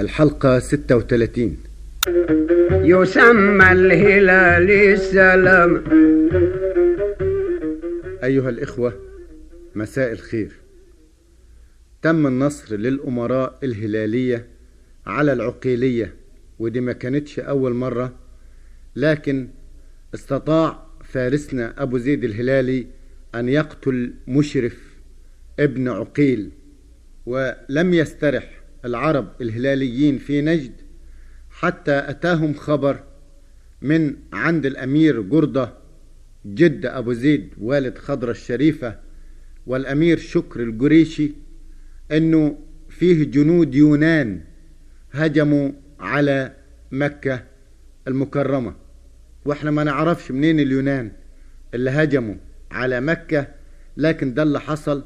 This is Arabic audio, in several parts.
الحلقة 36 يسمى الهلال السلام. أيها الإخوة مساء الخير. تم النصر للأمراء الهلالية على العقيلية ودي ما كانتش أول مرة لكن استطاع فارسنا أبو زيد الهلالي أن يقتل مشرف ابن عقيل ولم يسترح. العرب الهلاليين في نجد حتى أتاهم خبر من عند الأمير جردة جد أبو زيد والد خضرة الشريفة والأمير شكر الجريشي أنه فيه جنود يونان هجموا على مكة المكرمة. وإحنا ما نعرفش منين اليونان اللي هجموا على مكة لكن ده اللي حصل.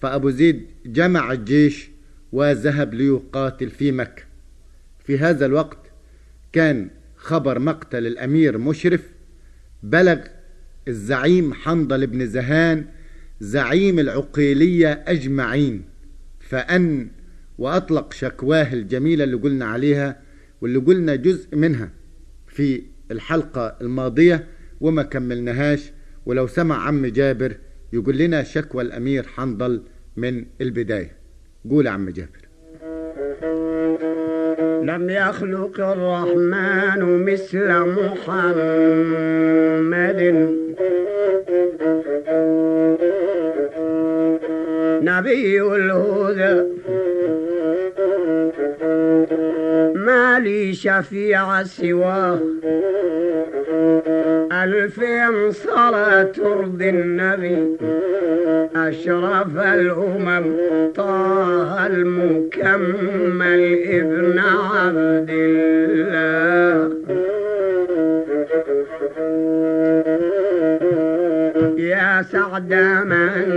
فأبو زيد جمع الجيش وذهب ليقاتل في مكة. في هذا الوقت كان خبر مقتل الأمير مشرف بلغ الزعيم حنظل بن زهان زعيم العقيلية أجمعين. فأن وأطلق شكواه الجميلة اللي قلنا عليها واللي قلنا جزء منها في الحلقة الماضية وما كملناهاش. ولو سمع عم جابر يقول لنا شكوى الأمير حنظل من البداية. قول عم جابر. لم يخلق الرحمن مثل محمد. نبي الهدى. لي شفيع سواه ألفين صلاة ترضي النبي. أشرف الأمم طه المكمل ابن عبد الله. يا سعد من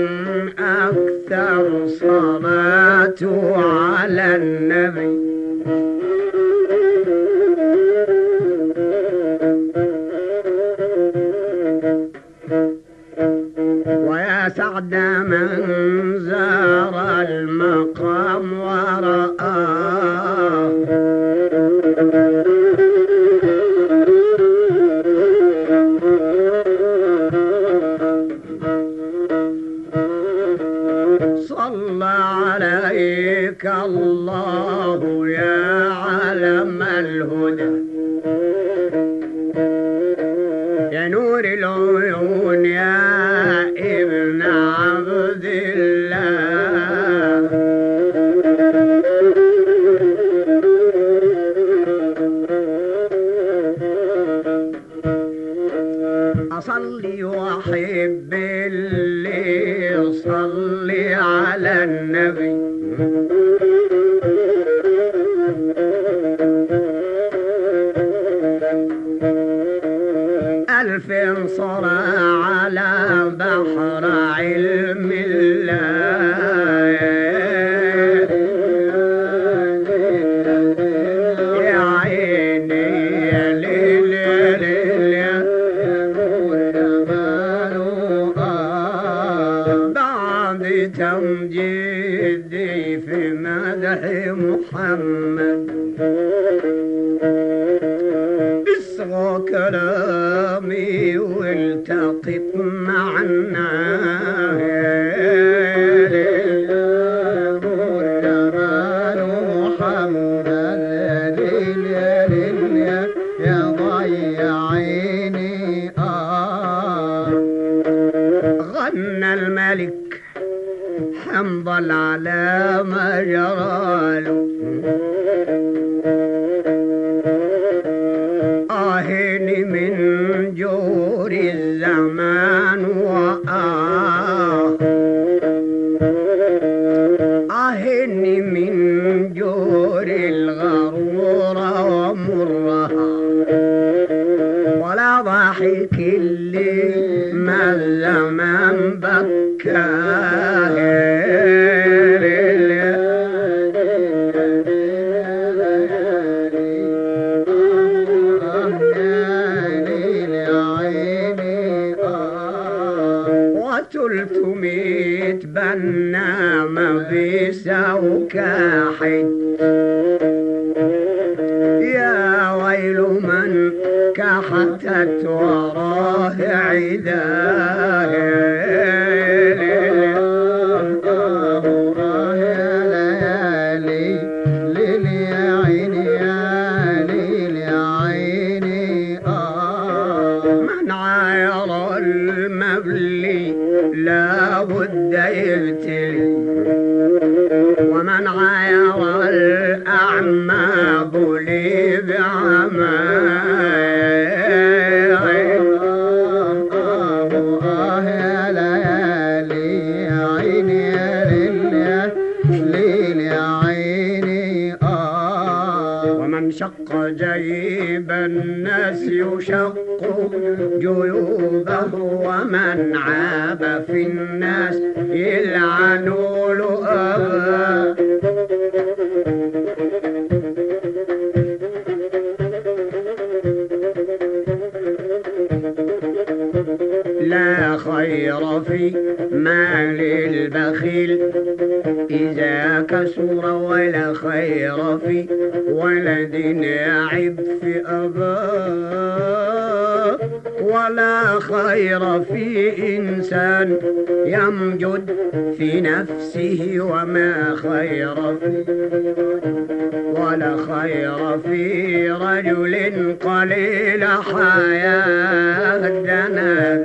أكثر صلاته على النبي. من زار المقام Mahe لا خير في مال البخيل. إذا كسر ولا خير في ولد يعب في أباه ولا خير في إنسان يمجد في نفسه وما خير في ولا خير في رجل قليل حياة دنا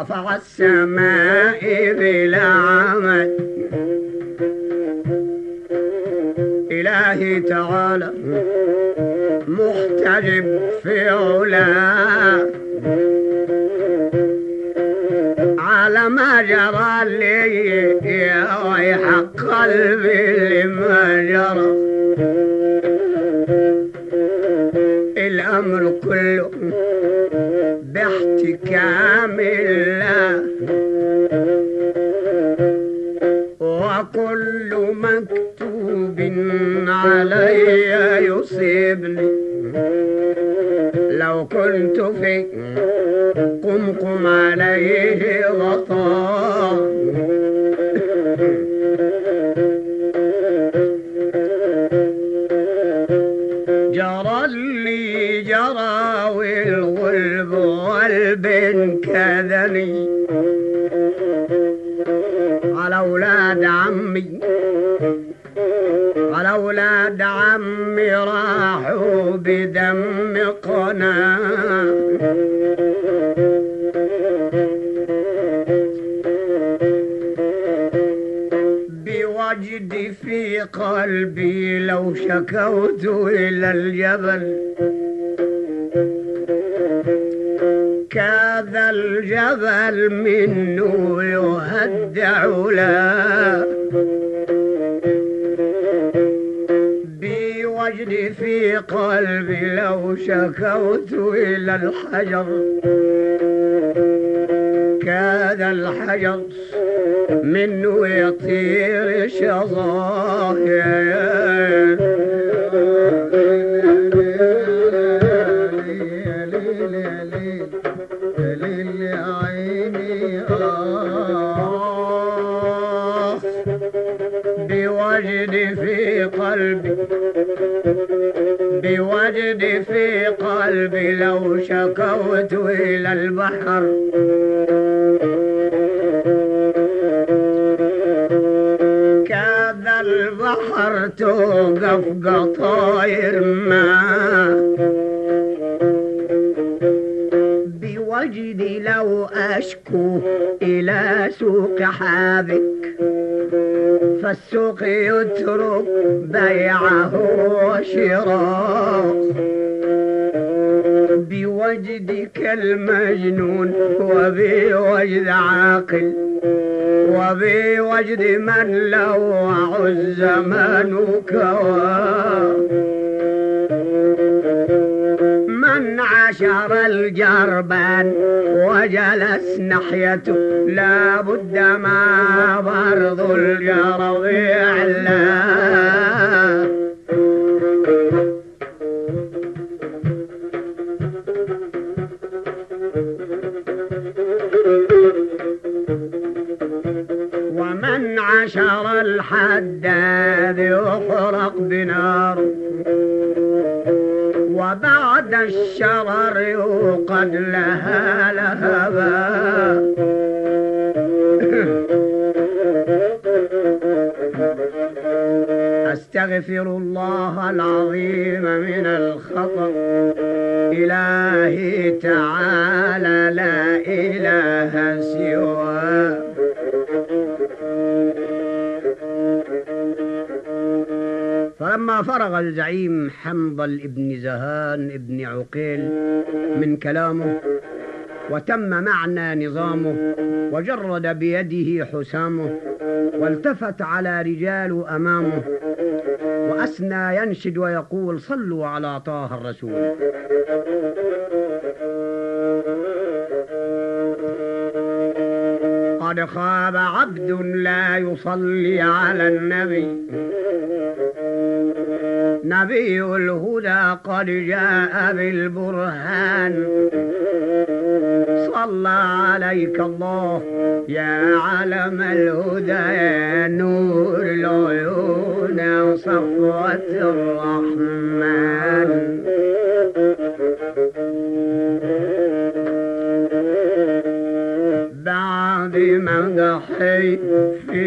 رفع السماء بلا عمد إلهي تعالى محتجب في علاه على ما جرى لي يا ويح قلبي لما جرى. الأمر كله باحتكام عليه شكوت إلى الجبل. كذا الجبل منه يهدع له بوجدي في قلبي لو شكوت إلى الحجر. كاد الحجر منه يطير شظاه البحر. كاد البحر توقف قطاير ما بوجدي لو أشكو إلى سوق حابك فالسوق يترك بيعه وشراء. بوجدك المجنون وبوجد عاقل وبوجد من لوع الزمان كواه من عشر الجربان وجلس ناحيته لا بد ما برض الجرب يعلى الشرر يوقد لها لهبا أستغفر الله العظيم من الخطأ إلهي تعالى لا إله سواه. فرغ الزعيم حنظل ابن زهان ابن عقيل من كلامه وتم معنى نظامه وجرد بيده حسامه والتفت على رجال أمامه وأثنى ينشد ويقول صلوا على طه الرسول قد خاب عبد لا يصلي على النبي. نبي الهدى قد جاء بالبرهان. صلى عليك الله يا علم الهدى يا نور العيون صفوة الرحمن. بعد مدحي في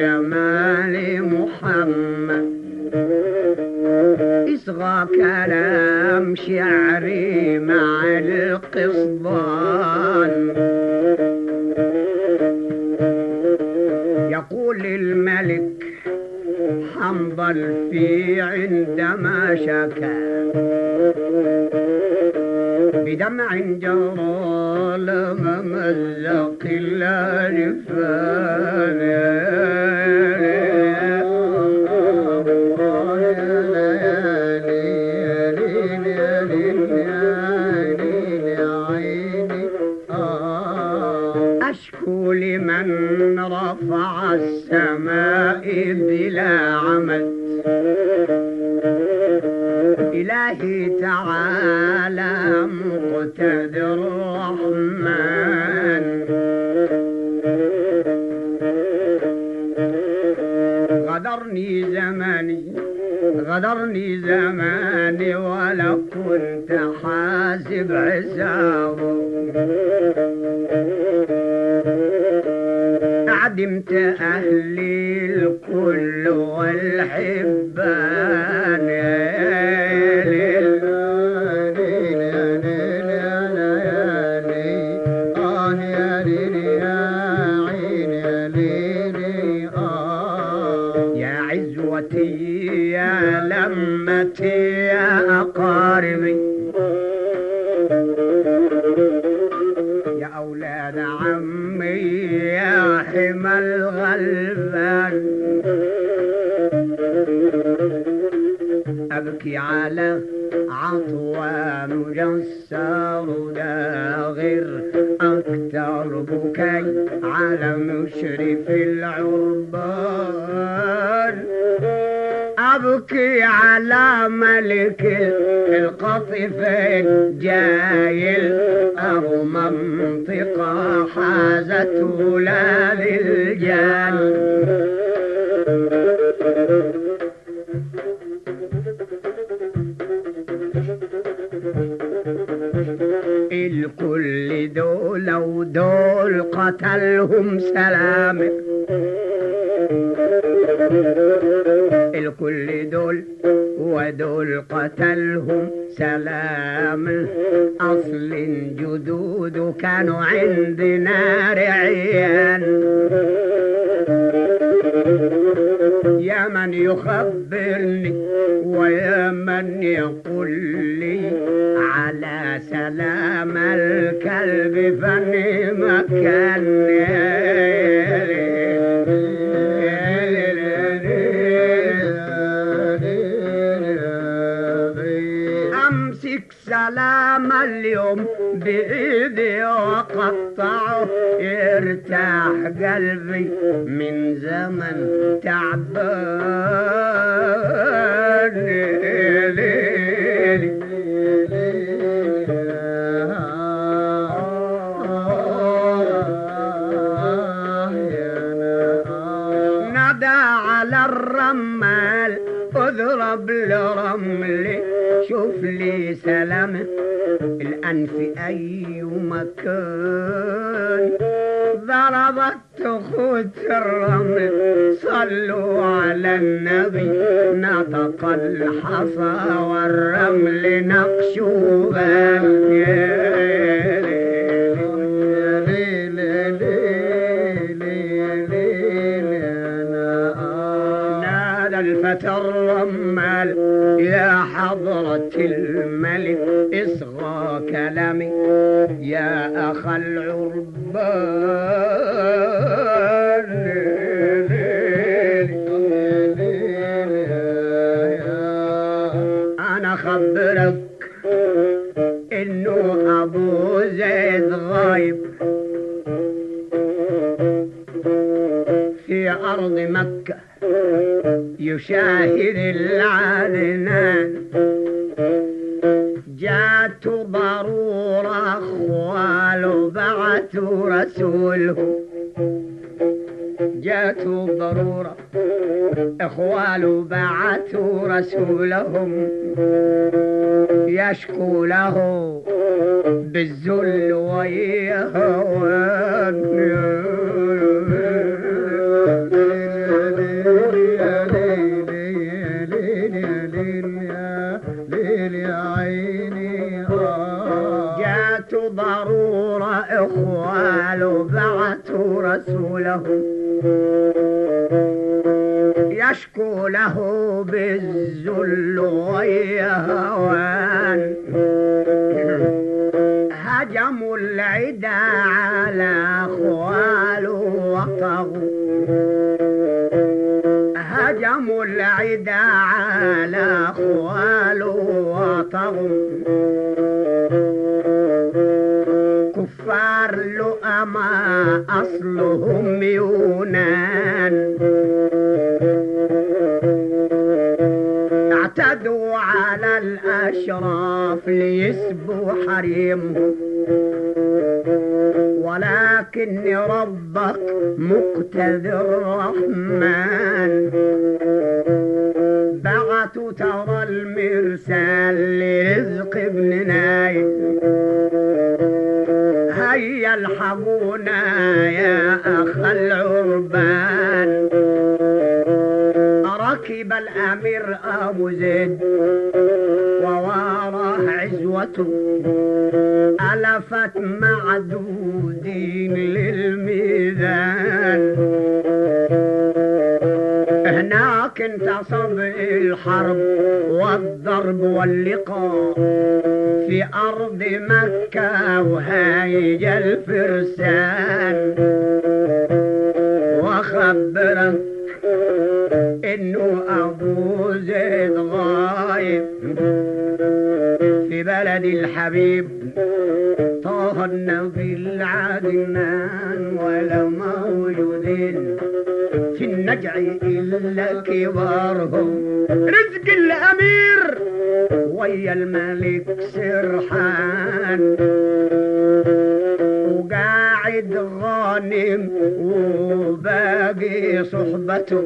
جمال اصغى كلام شعري مع القصدان يقول الملك حنظل في عندما شكا بدمع جرى لممزق أشكو غدرني زماني ولو كنت حاسب حسابه عدمت أهلي الكل جايل أو منطقة حازت ولاد الجان. الكل دول ودول قتلهم سلامك الكل دول قتلهم سلام. أصل جدود كانوا عندنا رعيان. يا من يخبرني ويا من يقول لي على سلام الكلب فني مكان اليوم بإيدي وقطعه يرتاح قلبي من زمن تعبان. الآن في أي مكان ضربت خوت الرمل صلوا على النبي نطق الحصى والرمل نادى الفتى الرمال يا حضرة الملك اصغى كلامي يا أخ العربان. أنا خبرك إنه أبو زيد غايب. في أرض مكة يشاهد العدنان جات ضرورة إخوال بعثوا رسولهم يشكو له بالذل جات ضرورة إخوال بعثوا رسولهم يشكو له بالذل والهوان. هجموا العدا على أخواله وطغوا هجموا العدا على أخواله وطغوا أصلهم يونان. اعتدوا على الأشراف ليسبوا حريمهم ولكن ربك مقتدر الرحمن. بعثوا ترى المرسال لرزق ابن نايم. الحقونا يا أخ العربان ركب الأمير أبو زيد وواراه عزوته. ألفت معدودين للميزان. انتصب الحرب والضرب واللقاء في أرض مكة وهايج الفرسان. وخبرك إنه أبو زيد غايب في بلد الحبيب. طه النبي العدنان ولا موجودين في النجع إلا كبارهم رزق الأمير ويا الملك سرحان. وقاعد غانم وباقي صحبته.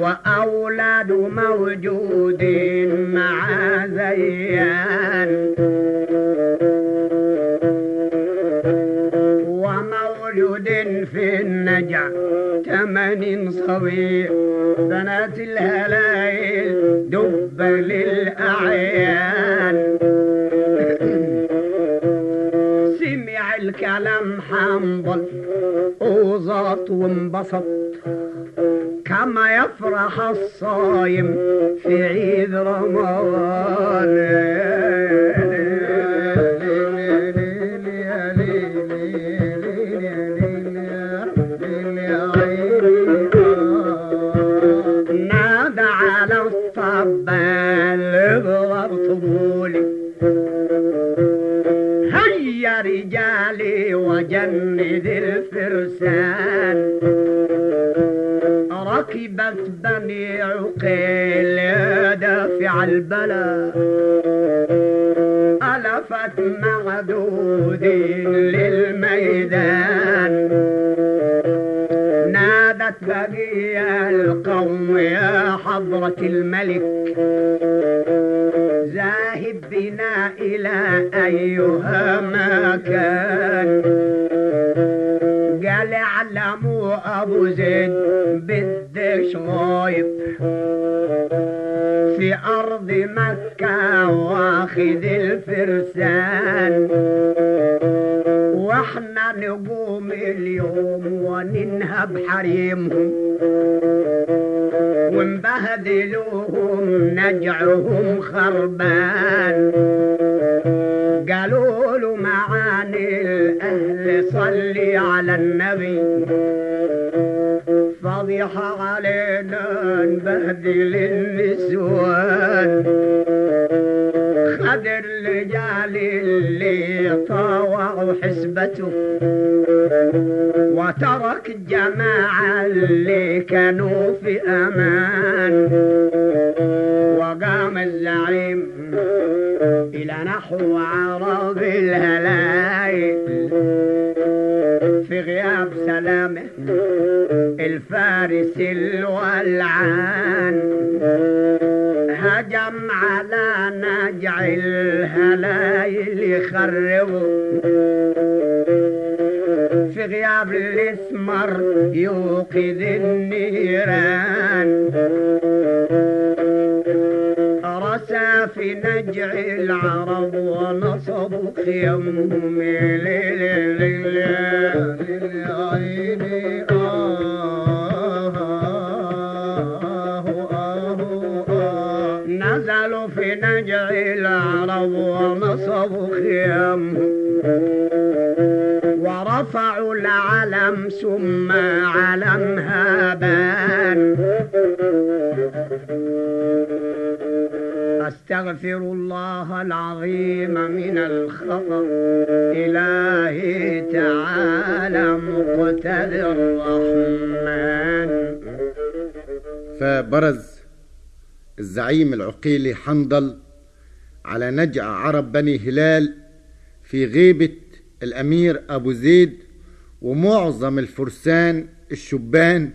وأولاده موجودين مع زيان صغير بنات الهلايل دب للأعيان. سمع الكلام حنظل وزاط وانبسط. كما يفرح الصايم في عيد رمضان. وجند الفرسان. ركبت بني عقيل دافع البلاء. ألفت معدودين للميدان. نادت بقي القوم يا حضرة الملك. ذاهب بنا إلى أيها مكان أبو زيد بدش غايب في أرض مكة واخذ الفرسان. وإحنا نقوم اليوم وننهب حريمهم ونبهدلوهم نجعهم خربان. قالوا له معاني الأهل صلي على النبي. فضيحة علينا نبهدل النسوان. خد الرجال اللي طاوعوا حسبته. وترك الجماعة اللي كانوا في أمان. وقام الزعيم إلى نحو عرب الفارس الولعان هجم على نجع الهلايل يخربوا في غياب الاسمر يوقظ النيران. رسى في نجع العرب ونصبوا خيمهم للعين ثم علمها بان. أستغفر الله العظيم من الخطأ إلهي تعالى مقتدر الرحمن. فبرز الزعيم العقيلي حنظل على نجع عرب بني هلال في غيبة الأمير أبو زيد ومعظم الفرسان الشبان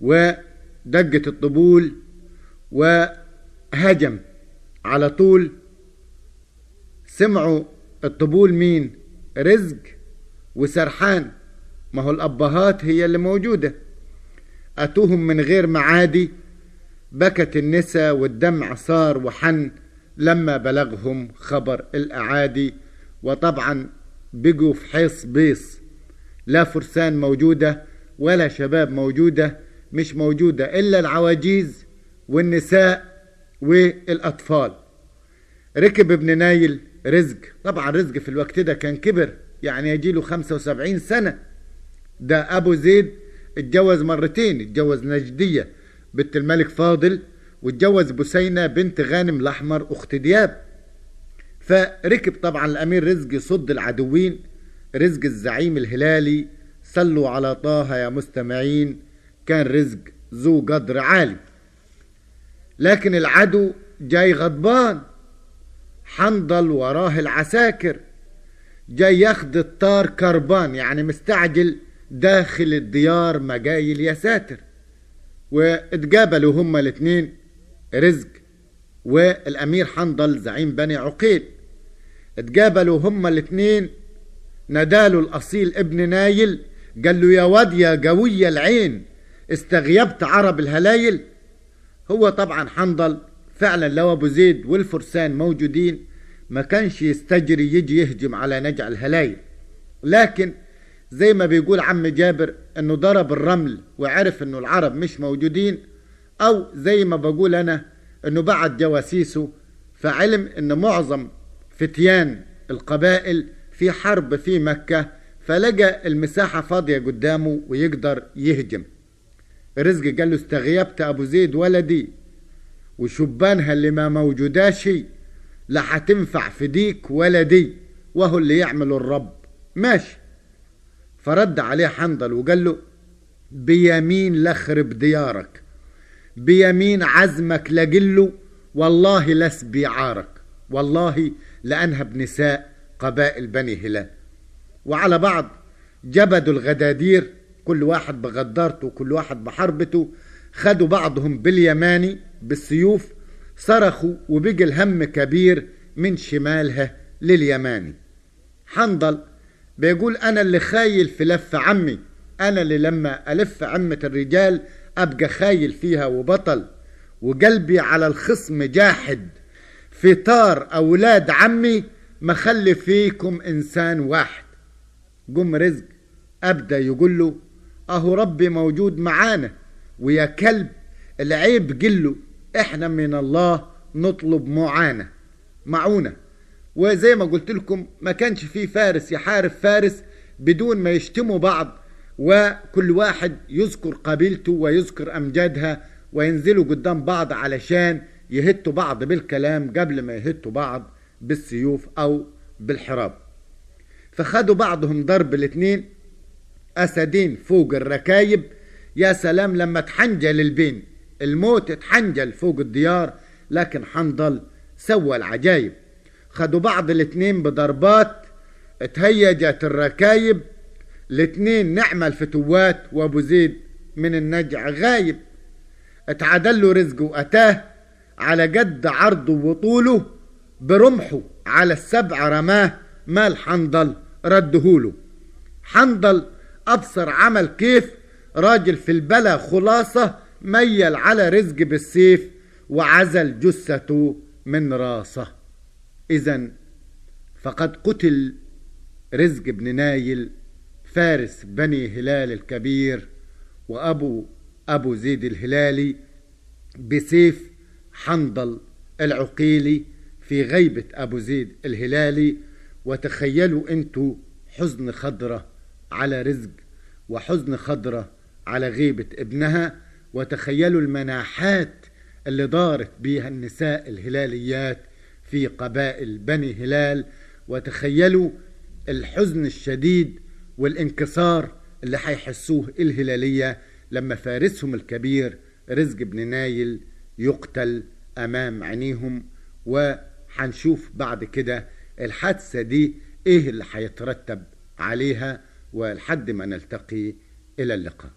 ودقة الطبول وهجم على طول. سمعوا الطبول مين؟ رزق وسرحان. ما هو الأبهات هي اللي موجودة. أتوهم من غير معادي؟ بكت النساء والدمع صار وحن لما بلغهم خبر الأعادي. وطبعا بقوا في حيص بيص. لا فرسان موجودة ولا شباب موجودة مش موجودة إلا العواجيز والنساء والأطفال. ركب ابن نايل رزق. طبعا رزق في الوقت ده كان كبر يعني يجيله 75 سنة. ده أبو زيد اتجوز مرتين اتجوز نجدية بنت الملك فاضل واتجوز بسينة بنت غانم الأحمر أخت دياب. فركب طبعا الأمير رزق يصد العدوين رزق الزعيم الهلالي. صلوا على طه يا مستمعين كان رزق ذو قدر عالي. لكن العدو جاي غضبان حنظل وراه العساكر جاي ياخد الطار كربان يعني مستعجل داخل الديار مجايل يا ساتر واتقابلوا هما الاتنين رزق والأمير حنظل زعيم بني عقيل. اتقابلوا هما الاتنين ناداله الأصيل ابن نايل. قال له يا واد يا قوي العين استغيبت عرب الهلايل. هو طبعا حنظل. فعلا لو أبو زيد والفرسان موجودين ما كانش يستجري يجي يهجم على نجع الهلايل. لكن زي ما بيقول عم جابر إنه ضرب الرمل وعرف إنه العرب مش موجودين أو زي ما بقول أنا إنه بعت جواسيسه فعلم إن معظم فتيان القبائل في حرب في مكة فلقى المساحة فاضية قدامه ويقدر يهجم. رزق قال له استغيبت أبو زيد ولدي. وشبانها اللي ما موجوداش لا هتنفع في ديك ولا دي وهو اللي يعمل الرب. ماشي. فرد عليه حنظل وقال له بيمين لخرب ديارك بيمين عزمك لقله والله لسبي عارك والله لأنهب نساء. قبائل بني هلال. وعلى بعض جبدوا الغدادير كل واحد بغدارته وكل واحد بحربته. خدوا بعضهم باليماني بالسيوف صرخوا وبقى الهم كبير من شمالها لليماني. حنظل بيقول أنا اللي خايل في لف عمي. أنا اللي لما ألف عمة الرجال أبقى خايل فيها وبطل. وقلبي على الخصم جاحد. في طار أولاد عمي ما خلي فيكم إنسان واحد قم رزق أبدأ يقول له أهو ربي موجود معانا ويا كلب العيب قله إحنا من الله نطلب معانا معونة. وزي ما قلت لكم ما كانش في فارس يحارب فارس بدون ما يشتموا بعض وكل واحد يذكر قبيلته ويذكر أمجادها وينزلوا قدام بعض علشان يهتوا بعض بالكلام قبل ما يهتوا بعض. بالسيوف أو بالحراب. فخدوا بعضهم ضرب الاتنين أسدين فوق الركايب. يا سلام لما تحنجل البين الموت اتحنجل فوق الديار لكن حنظل سوى العجايب. خدوا بعض الاتنين بضربات اتهيجت الركايب. الاتنين نعمة الفتوات وأبو زيد من النجع غايب. اتعدل رزقه وأتاه على قد عرضه وطوله. برمحه على السبع رماه مال حنظل ردهوله. حنظل أبصر عمل كيف؟ راجل في البلا خلاصة ميل على رزق بالسيف وعزل جثته من راسه. اذا فقد قتل رزق بن نايل فارس بني هلال الكبير وأبو أبو زيد الهلالي بسيف حنظل العقيلي في غيبة أبو زيد الهلالي وتخيلوا أنتوا حزن خضرة على رزق وحزن خضرة على غيبة ابنها وتخيلوا المناحات اللي دارت بيها النساء الهلاليات في قبائل بني هلال وتخيلوا الحزن الشديد والانكسار اللي هيحسوه الهلالية لما فارسهم الكبير رزق بن نايل يقتل أمام عينيهم وحنشوف بعد كده الحادثة دي إيه اللي هيترتب عليها ولحد ما نلتقي إلى اللقاء.